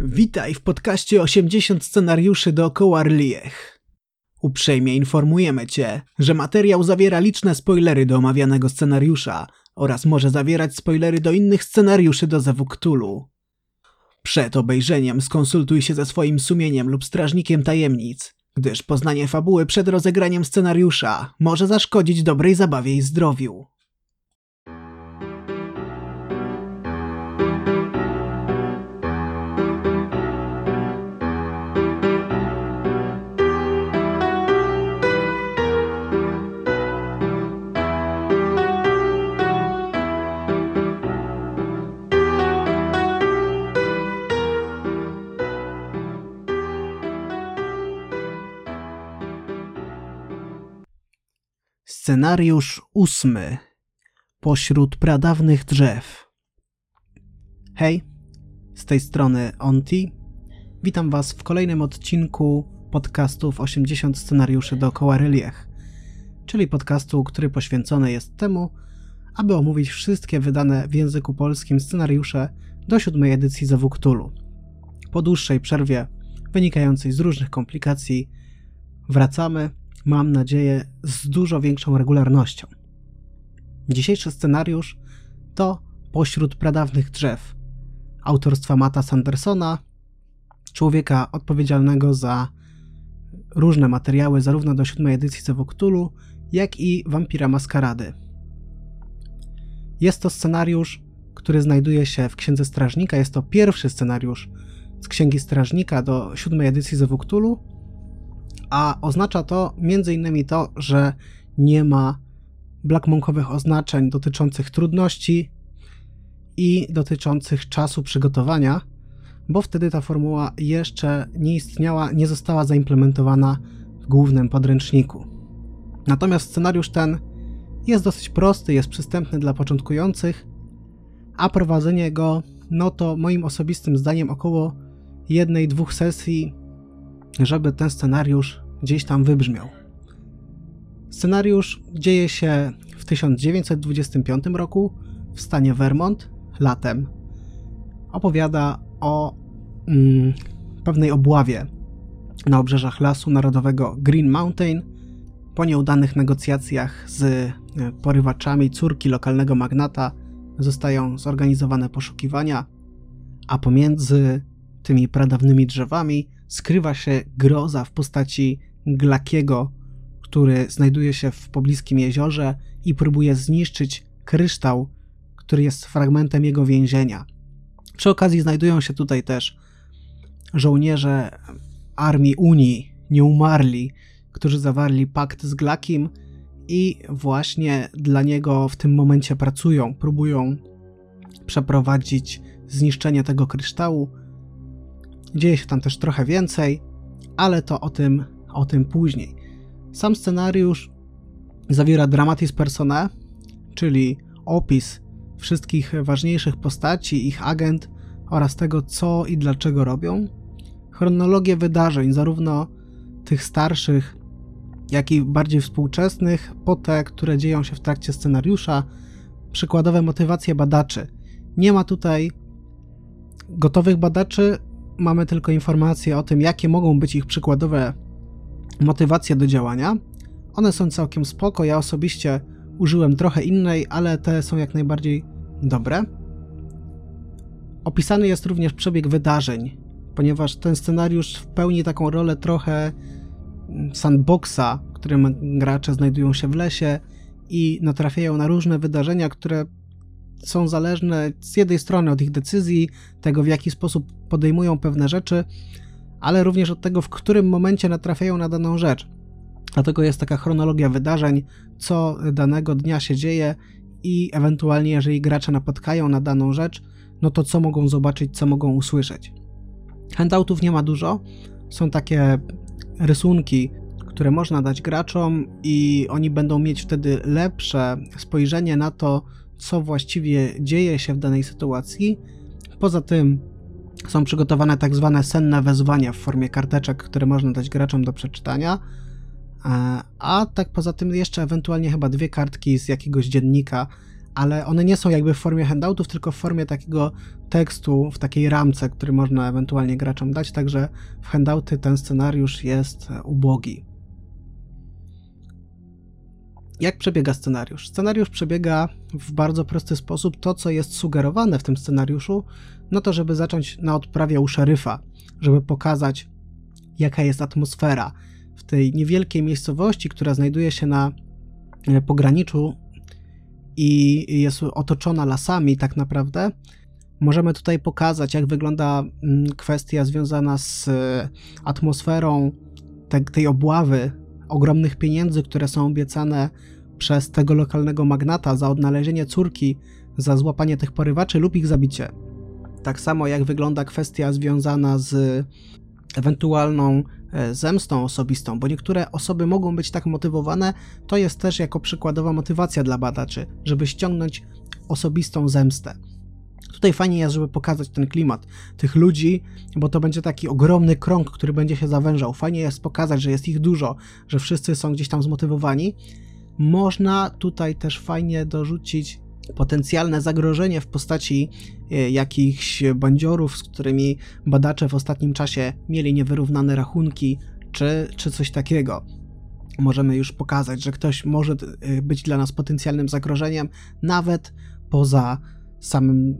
Witaj w podcaście 80 scenariuszy dookoła Rliech. Uprzejmie informujemy Cię, że materiał zawiera liczne spoilery do omawianego scenariusza oraz może zawierać spoilery do innych scenariuszy do Zewu Cthulhu. Przed obejrzeniem skonsultuj się ze swoim sumieniem lub strażnikiem tajemnic, gdyż poznanie fabuły przed rozegraniem scenariusza może zaszkodzić dobrej zabawie i zdrowiu. Scenariusz ósmy. Pośród pradawnych drzew. Hej, z tej strony Onti. Witam Was w kolejnym odcinku podcastów 80 scenariuszy dookoła Reliech, czyli podcastu, który poświęcony jest temu, aby omówić wszystkie wydane w języku polskim scenariusze do siódmej edycji Zewu Cthulhu. Po dłuższej przerwie wynikającej z różnych komplikacji wracamy mam nadzieję, z dużo większą regularnością. Dzisiejszy scenariusz to Pośród pradawnych drzew autorstwa Mata Sandersona, człowieka odpowiedzialnego za różne materiały zarówno do siódmej edycji Zewoktulu, jak i Wampira Maskarady. Jest to scenariusz, który znajduje się w Księdze Strażnika. Jest to pierwszy scenariusz z Księgi Strażnika do siódmej edycji Zewoktulu a oznacza to m.in. to, że nie ma blackmonkowych oznaczeń dotyczących trudności i dotyczących czasu przygotowania, bo wtedy ta formuła jeszcze nie istniała, nie została zaimplementowana w głównym podręczniku. Natomiast scenariusz ten jest dosyć prosty, jest przystępny dla początkujących, a prowadzenie go, no to moim osobistym zdaniem około jednej, dwóch sesji żeby ten scenariusz gdzieś tam wybrzmiał. Scenariusz dzieje się w 1925 roku w stanie Vermont, latem. Opowiada o mm, pewnej obławie na obrzeżach lasu narodowego Green Mountain, po nieudanych negocjacjach z e, porywaczami córki lokalnego magnata zostają zorganizowane poszukiwania, a pomiędzy tymi pradawnymi drzewami skrywa się groza w postaci Glakiego, który znajduje się w pobliskim jeziorze i próbuje zniszczyć kryształ, który jest fragmentem jego więzienia. Przy okazji znajdują się tutaj też żołnierze armii Unii, nieumarli, którzy zawarli pakt z Glakim i właśnie dla niego w tym momencie pracują, próbują przeprowadzić zniszczenie tego kryształu, Dzieje się tam też trochę więcej, ale to o tym, o tym później. Sam scenariusz zawiera dramatis personae, czyli opis wszystkich ważniejszych postaci, ich agent oraz tego, co i dlaczego robią, chronologię wydarzeń, zarówno tych starszych, jak i bardziej współczesnych, po te, które dzieją się w trakcie scenariusza, przykładowe motywacje badaczy. Nie ma tutaj gotowych badaczy, mamy tylko informacje o tym, jakie mogą być ich przykładowe motywacje do działania. One są całkiem spoko. Ja osobiście użyłem trochę innej, ale te są jak najbardziej dobre. Opisany jest również przebieg wydarzeń, ponieważ ten scenariusz pełni taką rolę trochę sandboxa, w którym gracze znajdują się w lesie i natrafiają na różne wydarzenia, które są zależne z jednej strony od ich decyzji, tego w jaki sposób podejmują pewne rzeczy, ale również od tego, w którym momencie natrafiają na daną rzecz. Dlatego jest taka chronologia wydarzeń, co danego dnia się dzieje i ewentualnie, jeżeli gracze napotkają na daną rzecz, no to co mogą zobaczyć, co mogą usłyszeć. Handoutów nie ma dużo, są takie rysunki, które można dać graczom i oni będą mieć wtedy lepsze spojrzenie na to, co właściwie dzieje się w danej sytuacji. Poza tym są przygotowane tak zwane senne wezwania w formie karteczek, które można dać graczom do przeczytania. E, a tak poza tym jeszcze ewentualnie chyba dwie kartki z jakiegoś dziennika, ale one nie są jakby w formie handoutów, tylko w formie takiego tekstu, w takiej ramce, który można ewentualnie graczom dać, także w handouty ten scenariusz jest ubogi. Jak przebiega scenariusz? Scenariusz przebiega w bardzo prosty sposób. To, co jest sugerowane w tym scenariuszu, no to żeby zacząć na odprawie u szeryfa, żeby pokazać, jaka jest atmosfera w tej niewielkiej miejscowości, która znajduje się na e, pograniczu i jest otoczona lasami, tak naprawdę. Możemy tutaj pokazać, jak wygląda mm, kwestia związana z e, atmosferą te, tej obławy ogromnych pieniędzy, które są obiecane przez tego lokalnego magnata za odnalezienie córki, za złapanie tych porywaczy lub ich zabicie. Tak samo jak wygląda kwestia związana z ewentualną e, zemstą osobistą, bo niektóre osoby mogą być tak motywowane, to jest też jako przykładowa motywacja dla badaczy, żeby ściągnąć osobistą zemstę. Tutaj fajnie jest, żeby pokazać ten klimat tych ludzi, bo to będzie taki ogromny krąg, który będzie się zawężał. Fajnie jest pokazać, że jest ich dużo, że wszyscy są gdzieś tam zmotywowani. Można tutaj też fajnie dorzucić potencjalne zagrożenie w postaci e, jakichś bandziorów, z którymi badacze w ostatnim czasie mieli niewyrównane rachunki, czy, czy coś takiego. Możemy już pokazać, że ktoś może e, być dla nas potencjalnym zagrożeniem, nawet poza samym,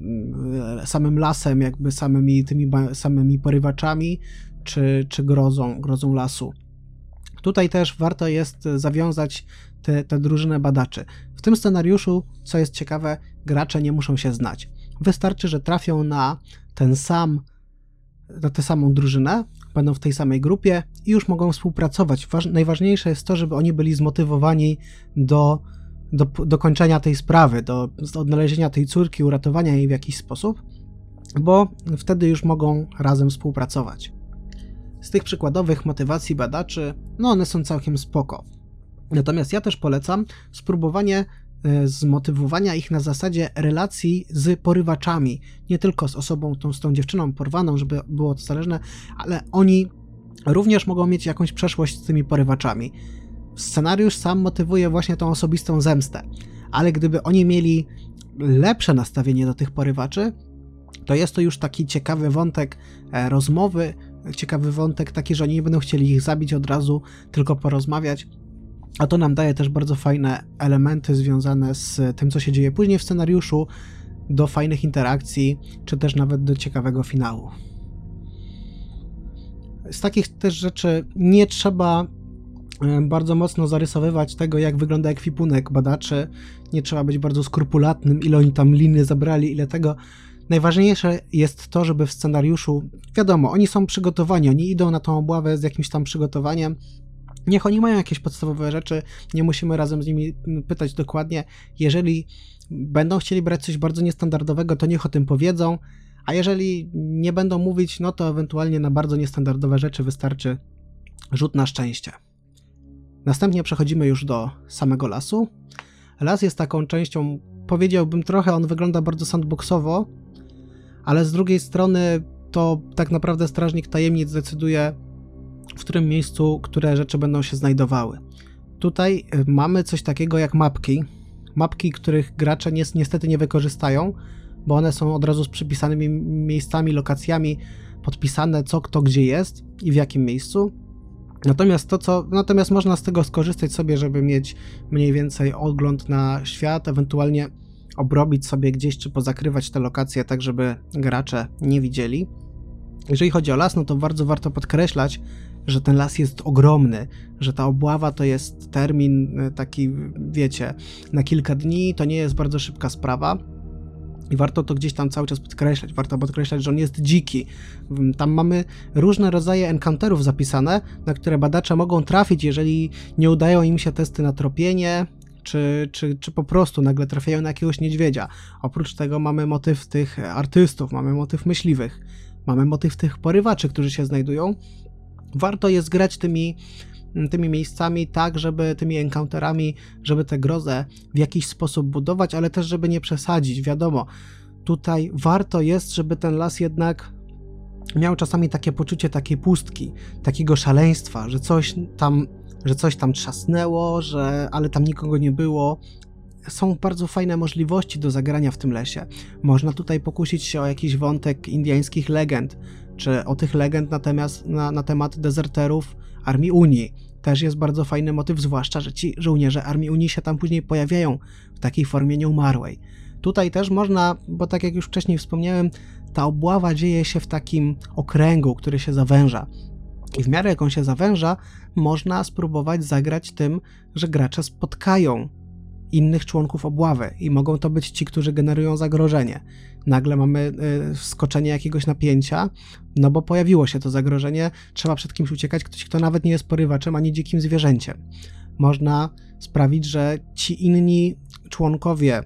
samym lasem, jakby samymi tymi samymi porywaczami, czy, czy grozą, grozą lasu. Tutaj też warto jest zawiązać tę drużynę badaczy. W tym scenariuszu, co jest ciekawe, gracze nie muszą się znać. Wystarczy, że trafią na ten sam, na tę samą drużynę, będą w tej samej grupie i już mogą współpracować. Waż, najważniejsze jest to, żeby oni byli zmotywowani do, do, do kończenia tej sprawy, do, do odnalezienia tej córki, uratowania jej w jakiś sposób, bo wtedy już mogą razem współpracować. Z tych przykładowych motywacji badaczy, no one są całkiem spoko. Natomiast ja też polecam spróbowanie e, zmotywowania ich na zasadzie relacji z porywaczami. Nie tylko z osobą, tą, z tą dziewczyną porwaną, żeby było to zależne, ale oni również mogą mieć jakąś przeszłość z tymi porywaczami. Scenariusz sam motywuje właśnie tą osobistą zemstę, ale gdyby oni mieli lepsze nastawienie do tych porywaczy, to jest to już taki ciekawy wątek e, rozmowy, ciekawy wątek taki, że oni nie będą chcieli ich zabić od razu, tylko porozmawiać a to nam daje też bardzo fajne elementy związane z tym, co się dzieje później w scenariuszu, do fajnych interakcji, czy też nawet do ciekawego finału. Z takich też rzeczy nie trzeba bardzo mocno zarysowywać tego, jak wygląda ekwipunek badaczy. Nie trzeba być bardzo skrupulatnym, ile oni tam liny zabrali, ile tego. Najważniejsze jest to, żeby w scenariuszu, wiadomo, oni są przygotowani, oni idą na tą obławę z jakimś tam przygotowaniem, Niech oni mają jakieś podstawowe rzeczy, nie musimy razem z nimi pytać dokładnie. Jeżeli będą chcieli brać coś bardzo niestandardowego, to niech o tym powiedzą, a jeżeli nie będą mówić, no to ewentualnie na bardzo niestandardowe rzeczy wystarczy rzut na szczęście. Następnie przechodzimy już do samego lasu. Las jest taką częścią, powiedziałbym trochę, on wygląda bardzo sandboxowo, ale z drugiej strony to tak naprawdę strażnik tajemnic decyduje, w którym miejscu które rzeczy będą się znajdowały. Tutaj y, mamy coś takiego jak mapki. Mapki, których gracze niestety nie wykorzystają, bo one są od razu z przypisanymi miejscami, lokacjami, podpisane co kto gdzie jest i w jakim miejscu. Natomiast to co, natomiast można z tego skorzystać sobie, żeby mieć mniej więcej ogląd na świat, ewentualnie obrobić sobie gdzieś czy pozakrywać te lokacje tak, żeby gracze nie widzieli. Jeżeli chodzi o las, no to bardzo warto podkreślać, że ten las jest ogromny, że ta obława to jest termin e, taki, wiecie, na kilka dni, to nie jest bardzo szybka sprawa. I warto to gdzieś tam cały czas podkreślać. Warto podkreślać, że on jest dziki. Tam mamy różne rodzaje encounterów zapisane, na które badacze mogą trafić, jeżeli nie udają im się testy na tropienie, czy, czy, czy po prostu nagle trafiają na jakiegoś niedźwiedzia. Oprócz tego mamy motyw tych artystów, mamy motyw myśliwych, mamy motyw tych porywaczy, którzy się znajdują warto jest grać tymi, tymi miejscami tak, żeby tymi encounterami, żeby tę grozę w jakiś sposób budować, ale też żeby nie przesadzić. Wiadomo, tutaj warto jest, żeby ten las jednak miał czasami takie poczucie takiej pustki, takiego szaleństwa, że coś tam, że coś tam trzasnęło, że, ale tam nikogo nie było. są bardzo fajne możliwości do zagrania w tym lesie. Można tutaj pokusić się o jakiś wątek indyjskich legend, czy o tych legend natomiast na, na temat dezerterów Armii Unii. Też jest bardzo fajny motyw, zwłaszcza, że ci żołnierze Armii Unii się tam później pojawiają w takiej formie nieumarłej. Tutaj też można, bo tak jak już wcześniej wspomniałem, ta obława dzieje się w takim okręgu, który się zawęża. I w miarę jak on się zawęża, można spróbować zagrać tym, że gracze spotkają innych członków obławy i mogą to być ci, którzy generują zagrożenie. Nagle mamy y, skoczenie jakiegoś napięcia, no bo pojawiło się to zagrożenie, trzeba przed kimś uciekać, ktoś, kto nawet nie jest porywaczem ani dzikim zwierzęciem. Można sprawić, że ci inni członkowie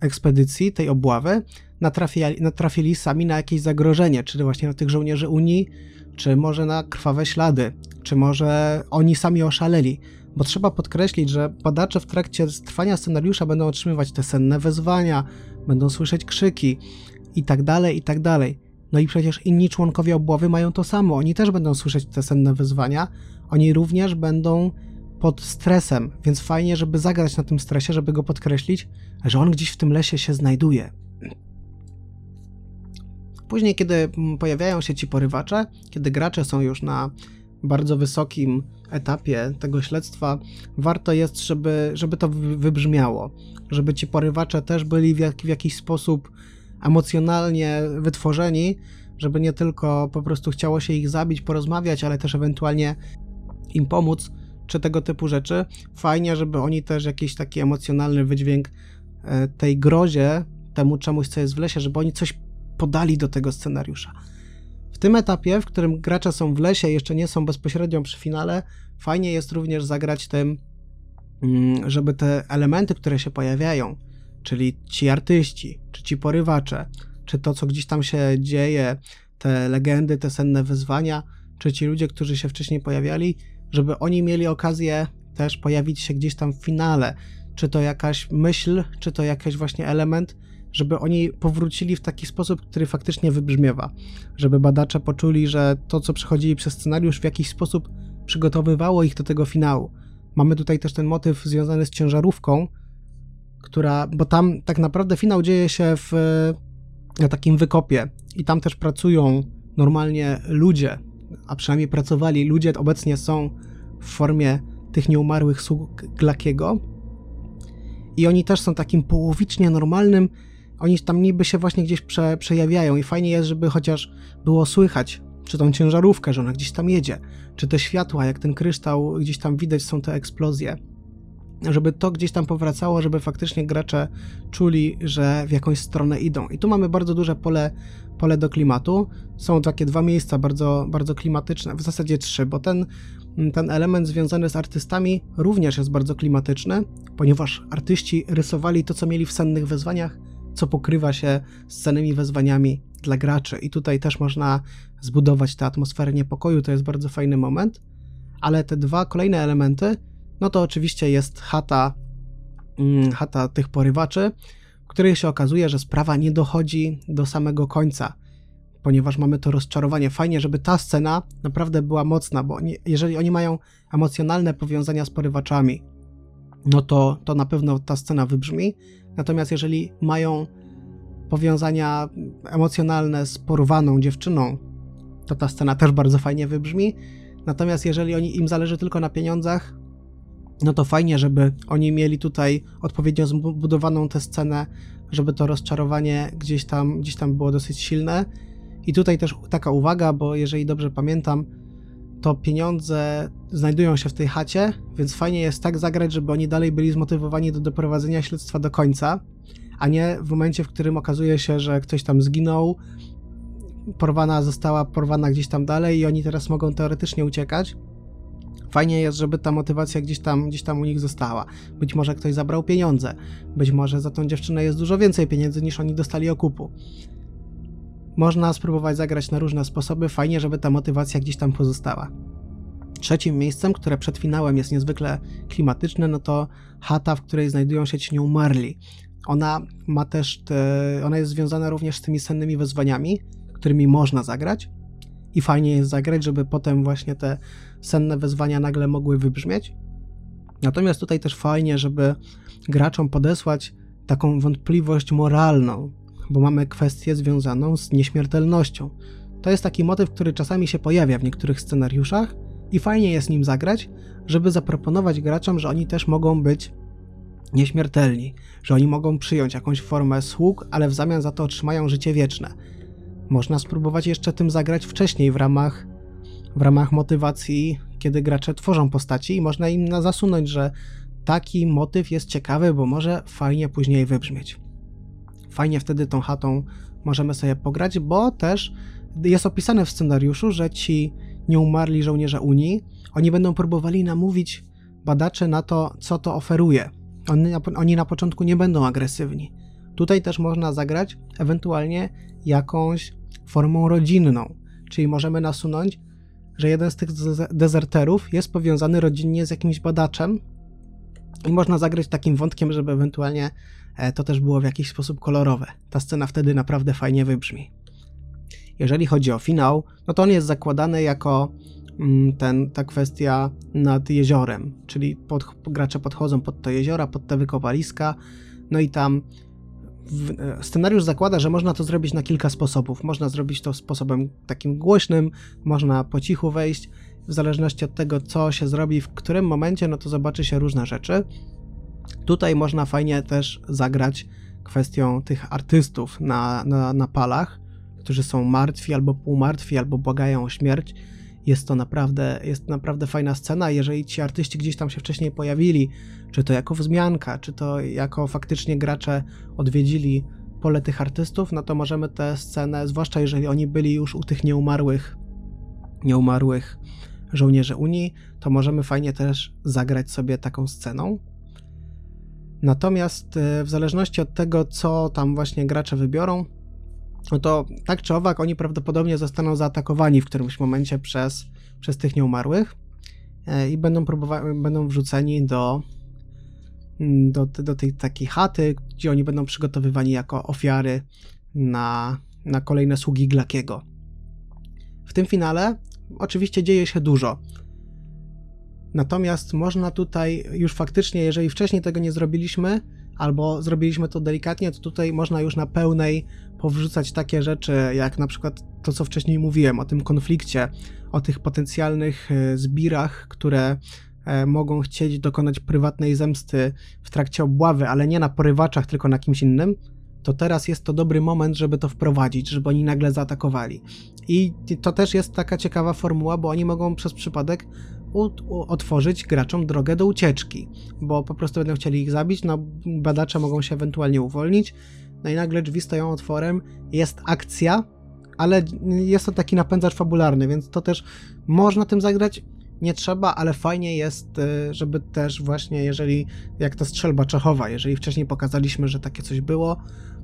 ekspedycji, tej obławy, natrafili, natrafili sami na jakieś zagrożenie, czy właśnie na tych żołnierzy Unii, czy może na krwawe ślady, czy może oni sami oszaleli. Bo trzeba podkreślić, że badacze w trakcie trwania scenariusza będą otrzymywać te senne wezwania, będą słyszeć krzyki i tak dalej, i tak. No i przecież inni członkowie obławy mają to samo. Oni też będą słyszeć te senne wezwania. Oni również będą pod stresem, więc fajnie, żeby zagrać na tym stresie, żeby go podkreślić, że on gdzieś w tym lesie się znajduje. Później, kiedy pojawiają się ci porywacze, kiedy gracze są już na bardzo wysokim etapie tego śledztwa, warto jest, żeby, żeby to wybrzmiało, żeby ci porywacze też byli w, jak, w jakiś sposób emocjonalnie wytworzeni, żeby nie tylko po prostu chciało się ich zabić, porozmawiać, ale też ewentualnie im pomóc, czy tego typu rzeczy. Fajnie, żeby oni też jakiś taki emocjonalny wydźwięk e, tej grozie, temu czemuś, co jest w lesie, żeby oni coś podali do tego scenariusza. W tym etapie, w którym gracze są w lesie, jeszcze nie są bezpośrednio przy finale, fajnie jest również zagrać tym, mm, żeby te elementy, które się pojawiają, czyli ci artyści, czy ci porywacze, czy to, co gdzieś tam się dzieje, te legendy, te senne wyzwania, czy ci ludzie, którzy się wcześniej pojawiali, żeby oni mieli okazję też pojawić się gdzieś tam w finale. Czy to jakaś myśl, czy to jakiś właśnie element, żeby oni powrócili w taki sposób, który faktycznie wybrzmiewa. Żeby badacze poczuli, że to, co przechodzili przez scenariusz, w jakiś sposób przygotowywało ich do tego finału. Mamy tutaj też ten motyw związany z ciężarówką, która, bo tam tak naprawdę finał dzieje się w na takim wykopie i tam też pracują normalnie ludzie, a przynajmniej pracowali ludzie, obecnie są w formie tych nieumarłych sług Glakiego. I oni też są takim połowicznie normalnym, oni tam niby się właśnie gdzieś prze, przejawiają i fajnie jest, żeby chociaż było słychać, czy tą ciężarówkę, że ona gdzieś tam jedzie, czy te światła, jak ten kryształ, gdzieś tam widać są te eksplozje. Żeby to gdzieś tam powracało, żeby faktycznie gracze czuli, że w jakąś stronę idą. I tu mamy bardzo duże pole pole do klimatu. Są takie dwa miejsca bardzo, bardzo klimatyczne, w zasadzie trzy, bo ten, ten element związany z artystami również jest bardzo klimatyczny, ponieważ artyści rysowali to, co mieli w sennych wezwaniach, co pokrywa się z cennymi wezwaniami dla graczy. I tutaj też można zbudować tę atmosferę niepokoju, to jest bardzo fajny moment. Ale te dwa kolejne elementy, no to oczywiście jest chata, mm, chata tych porywaczy, której się okazuje, że sprawa nie dochodzi do samego końca, ponieważ mamy to rozczarowanie. Fajnie, żeby ta scena naprawdę była mocna, bo jeżeli oni mają emocjonalne powiązania z porywaczami, no to, to na pewno ta scena wybrzmi. Natomiast jeżeli mają powiązania emocjonalne z porwaną dziewczyną, to ta scena też bardzo fajnie wybrzmi. Natomiast jeżeli oni, im zależy tylko na pieniądzach, no to fajnie, żeby oni mieli tutaj odpowiednio zbudowaną tę scenę, żeby to rozczarowanie gdzieś tam, gdzieś tam było dosyć silne. I tutaj też taka uwaga, bo jeżeli dobrze pamiętam, to pieniądze znajdują się w tej chacie, więc fajnie jest tak zagrać, żeby oni dalej byli zmotywowani do doprowadzenia śledztwa do końca, a nie w momencie, w którym okazuje się, że ktoś tam zginął, porwana została porwana gdzieś tam dalej i oni teraz mogą teoretycznie uciekać Fajnie jest, żeby ta motywacja gdzieś tam, gdzieś tam u nich została. Być może ktoś zabrał pieniądze, być może za tą dziewczynę jest dużo więcej pieniędzy niż oni dostali okupu. Można spróbować zagrać na różne sposoby, fajnie, żeby ta motywacja gdzieś tam pozostała. Trzecim miejscem, które przed finałem jest niezwykle klimatyczne, no to chata, w której znajdują się ci nieumarli. Ona ma też, te, ona jest związana również z tymi sennymi wyzwaniami, którymi można zagrać i fajnie jest zagrać, żeby potem właśnie te senne wezwania nagle mogły wybrzmieć. Natomiast tutaj też fajnie, żeby graczom podesłać taką wątpliwość moralną, bo mamy kwestię związaną z nieśmiertelnością. To jest taki motyw, który czasami się pojawia w niektórych scenariuszach i fajnie jest nim zagrać, żeby zaproponować graczom, że oni też mogą być nieśmiertelni, że oni mogą przyjąć jakąś formę sług, ale w zamian za to otrzymają życie wieczne. Można spróbować jeszcze tym zagrać wcześniej w ramach, w ramach motywacji, kiedy gracze tworzą postaci i można im zasunąć, że taki motyw jest ciekawy, bo może fajnie później wybrzmieć. Fajnie wtedy tą chatą możemy sobie pograć, bo też jest opisane w scenariuszu, że ci nieumarli żołnierze Unii, oni będą próbowali namówić badaczy na to, co to oferuje. Oni, oni na początku nie będą agresywni. Tutaj też można zagrać ewentualnie jakąś formą rodzinną, czyli możemy nasunąć, że jeden z tych dezerterów jest powiązany rodzinnie z jakimś badaczem i można zagrać takim wątkiem, żeby ewentualnie to też było w jakiś sposób kolorowe. Ta scena wtedy naprawdę fajnie wybrzmi. Jeżeli chodzi o finał, no to on jest zakładany jako mm, ten, ta kwestia nad jeziorem, czyli pod, gracze podchodzą pod to jeziora, pod te wykopaliska, no i tam w, e, scenariusz zakłada, że można to zrobić na kilka sposobów. Można zrobić to sposobem takim głośnym, można po cichu wejść, w zależności od tego, co się zrobi, w którym momencie, no to zobaczy się różne rzeczy. Tutaj można fajnie też zagrać kwestią tych artystów na, na, na palach, którzy są martwi albo półmartwi, albo błagają o śmierć. Jest to naprawdę, jest naprawdę fajna scena. Jeżeli ci artyści gdzieś tam się wcześniej pojawili, czy to jako wzmianka, czy to jako faktycznie gracze odwiedzili pole tych artystów, no to możemy tę scenę, zwłaszcza jeżeli oni byli już u tych nieumarłych, nieumarłych żołnierzy Unii, to możemy fajnie też zagrać sobie taką sceną. Natomiast e, w zależności od tego, co tam właśnie gracze wybiorą, no to tak czy owak oni prawdopodobnie zostaną zaatakowani w którymś momencie przez, przez tych nieumarłych e, i będą, próbowa- będą wrzuceni do, mm, do, do tej takiej chaty, gdzie oni będą przygotowywani jako ofiary na, na kolejne sługi Glakiego. W tym finale oczywiście dzieje się dużo. Natomiast można tutaj już faktycznie, jeżeli wcześniej tego nie zrobiliśmy, albo zrobiliśmy to delikatnie, to tutaj można już na pełnej powrzucać takie rzeczy, jak na przykład to, co wcześniej mówiłem, o tym konflikcie, o tych potencjalnych e, zbirach, które e, mogą chcieć dokonać prywatnej zemsty w trakcie obławy, ale nie na porywaczach, tylko na kimś innym, to teraz jest to dobry moment, żeby to wprowadzić, żeby oni nagle zaatakowali. I to też jest taka ciekawa formuła, bo oni mogą przez przypadek otworzyć graczom drogę do ucieczki, bo po prostu będą chcieli ich zabić, no badacze mogą się ewentualnie uwolnić, no i nagle drzwi stoją otworem, jest akcja, ale jest to taki napędzacz fabularny, więc to też można tym zagrać, nie trzeba, ale fajnie jest, y, żeby też właśnie, jeżeli, jak ta strzelba czechowa, jeżeli wcześniej pokazaliśmy, że takie coś było,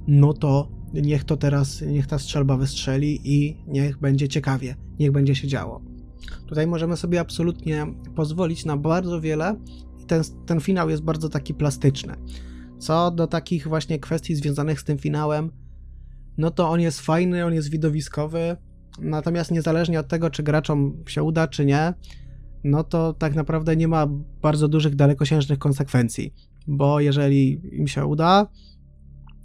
no to niech to teraz, niech ta strzelba wystrzeli i niech będzie ciekawie, niech będzie się działo. Tutaj możemy sobie absolutnie pozwolić na bardzo wiele. I ten, ten finał jest bardzo taki plastyczny. Co do takich właśnie kwestii związanych z tym finałem, no to on jest fajny, on jest widowiskowy, natomiast niezależnie od tego, czy graczom się uda, czy nie, no to tak naprawdę nie ma bardzo dużych, dalekosiężnych konsekwencji, bo jeżeli im się uda,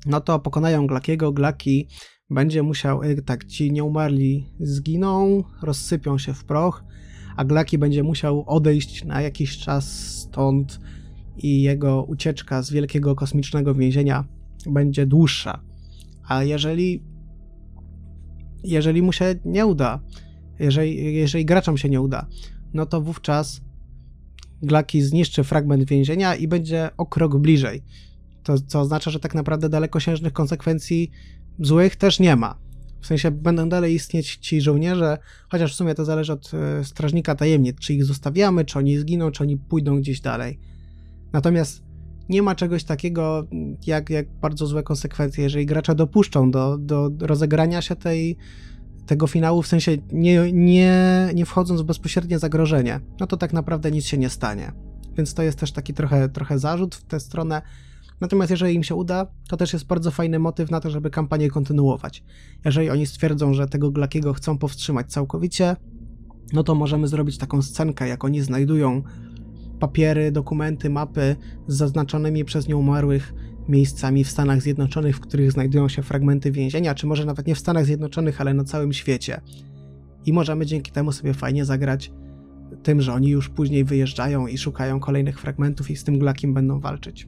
no to pokonają Glakiego, Glaki będzie musiał, y, tak, ci nieumarli zginą, rozsypią się w proch, a Glaki będzie musiał odejść na jakiś czas stąd i jego ucieczka z wielkiego kosmicznego więzienia będzie dłuższa. A jeżeli jeżeli mu się nie uda, jeżeli, jeżeli graczom się nie uda, no to wówczas Glaki zniszczy fragment więzienia i będzie o krok bliżej. To, co oznacza, że tak naprawdę dalekosiężnych konsekwencji złych też nie ma. W sensie będą dalej istnieć ci żołnierze, chociaż w sumie to zależy od e, strażnika tajemnic, czy ich zostawiamy, czy oni zginą, czy oni pójdą gdzieś dalej. Natomiast nie ma czegoś takiego jak, jak bardzo złe konsekwencje, jeżeli gracze dopuszczą do, do rozegrania się tej, tego finału, w sensie nie, nie, nie wchodząc w bezpośrednie zagrożenie, no to tak naprawdę nic się nie stanie. Więc to jest też taki trochę, trochę zarzut w tę stronę. Natomiast jeżeli im się uda, to też jest bardzo fajny motyw na to, żeby kampanię kontynuować. Jeżeli oni stwierdzą, że tego Glakiego chcą powstrzymać całkowicie, no to możemy zrobić taką scenkę, jak oni znajdują papiery, dokumenty, mapy z zaznaczonymi przez nią umarłych miejscami w Stanach Zjednoczonych, w których znajdują się fragmenty więzienia, czy może nawet nie w Stanach Zjednoczonych, ale na całym świecie. I możemy dzięki temu sobie fajnie zagrać tym, że oni już później wyjeżdżają i szukają kolejnych fragmentów i z tym Glakiem będą walczyć.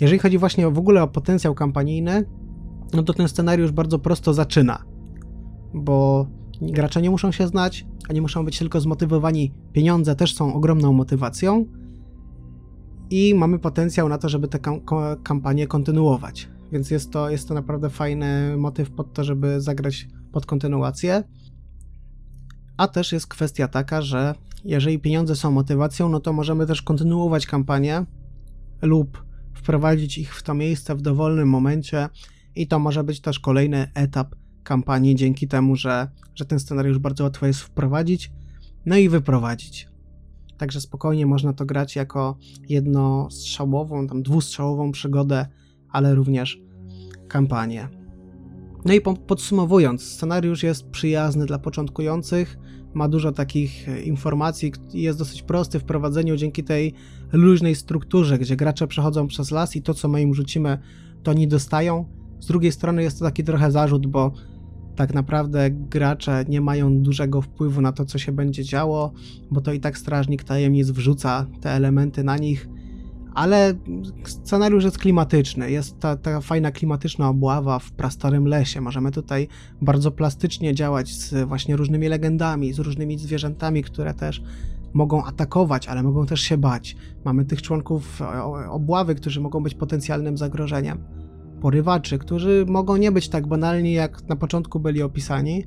Jeżeli chodzi właśnie w ogóle o potencjał kampanijny, no to ten scenariusz bardzo prosto zaczyna, bo gracze nie muszą się znać, oni muszą być tylko zmotywowani. Pieniądze też są ogromną motywacją i mamy potencjał na to, żeby tę kam kampanię kontynuować. Więc jest to, jest to naprawdę fajny motyw pod to, żeby zagrać pod kontynuację. A też jest kwestia taka, że jeżeli pieniądze są motywacją, no to możemy też kontynuować kampanię lub wprowadzić ich w to miejsce w dowolnym momencie i to może być też kolejny etap kampanii dzięki temu, że, że ten scenariusz bardzo łatwo jest wprowadzić, no i wyprowadzić. Także spokojnie można to grać jako jednostrzałową, tam dwustrzałową przygodę, ale również kampanię. No i podsumowując, scenariusz jest przyjazny dla początkujących, ma dużo takich e, informacji i jest dosyć prosty w prowadzeniu dzięki tej luźnej strukturze, gdzie gracze przechodzą przez las i to, co my im rzucimy, to nie dostają. Z drugiej strony jest to taki trochę zarzut, bo tak naprawdę gracze nie mają dużego wpływu na to, co się będzie działo, bo to i tak strażnik tajemnic wrzuca te elementy na nich, ale scenariusz jest klimatyczny, jest ta, ta fajna klimatyczna obława w prastarym lesie. Możemy tutaj bardzo plastycznie działać z właśnie różnymi legendami, z różnymi zwierzętami, które też mogą atakować, ale mogą też się bać. Mamy tych członków obławy, którzy mogą być potencjalnym zagrożeniem. Porywaczy, którzy mogą nie być tak banalni, jak na początku byli opisani.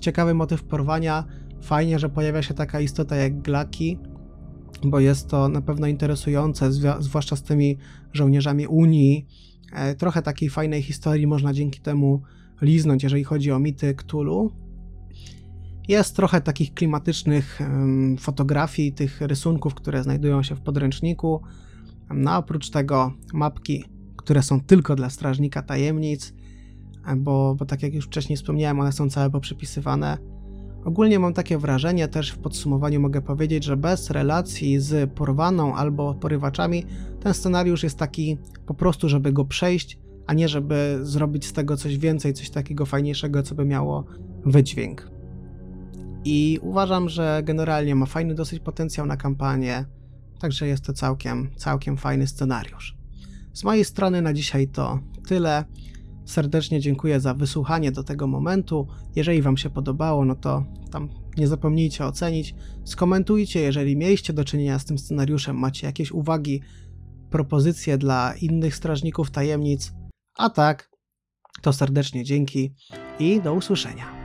Ciekawy motyw porwania. Fajnie, że pojawia się taka istota jak Glaki, bo jest to na pewno interesujące, zwłaszcza z tymi żołnierzami Unii. E, trochę takiej fajnej historii można dzięki temu liznąć, jeżeli chodzi o mity Cthulhu. Jest trochę takich klimatycznych fotografii, tych rysunków, które znajdują się w podręczniku. No oprócz tego mapki, które są tylko dla strażnika tajemnic, e, bo, bo tak jak już wcześniej wspomniałem, one są całe poprzypisywane. Ogólnie mam takie wrażenie, też w podsumowaniu mogę powiedzieć, że bez relacji z porwaną albo porywaczami, ten scenariusz jest taki po prostu, żeby go przejść, a nie żeby zrobić z tego coś więcej, coś takiego fajniejszego, co by miało wydźwięk. I uważam, że generalnie ma fajny dosyć potencjał na kampanię, także jest to całkiem, całkiem fajny scenariusz. Z mojej strony na dzisiaj to tyle. Serdecznie dziękuję za wysłuchanie do tego momentu. Jeżeli Wam się podobało, no to tam nie zapomnijcie ocenić. Skomentujcie, jeżeli mieliście do czynienia z tym scenariuszem, macie jakieś uwagi, propozycje dla innych strażników tajemnic. A tak, to serdecznie dzięki i do usłyszenia.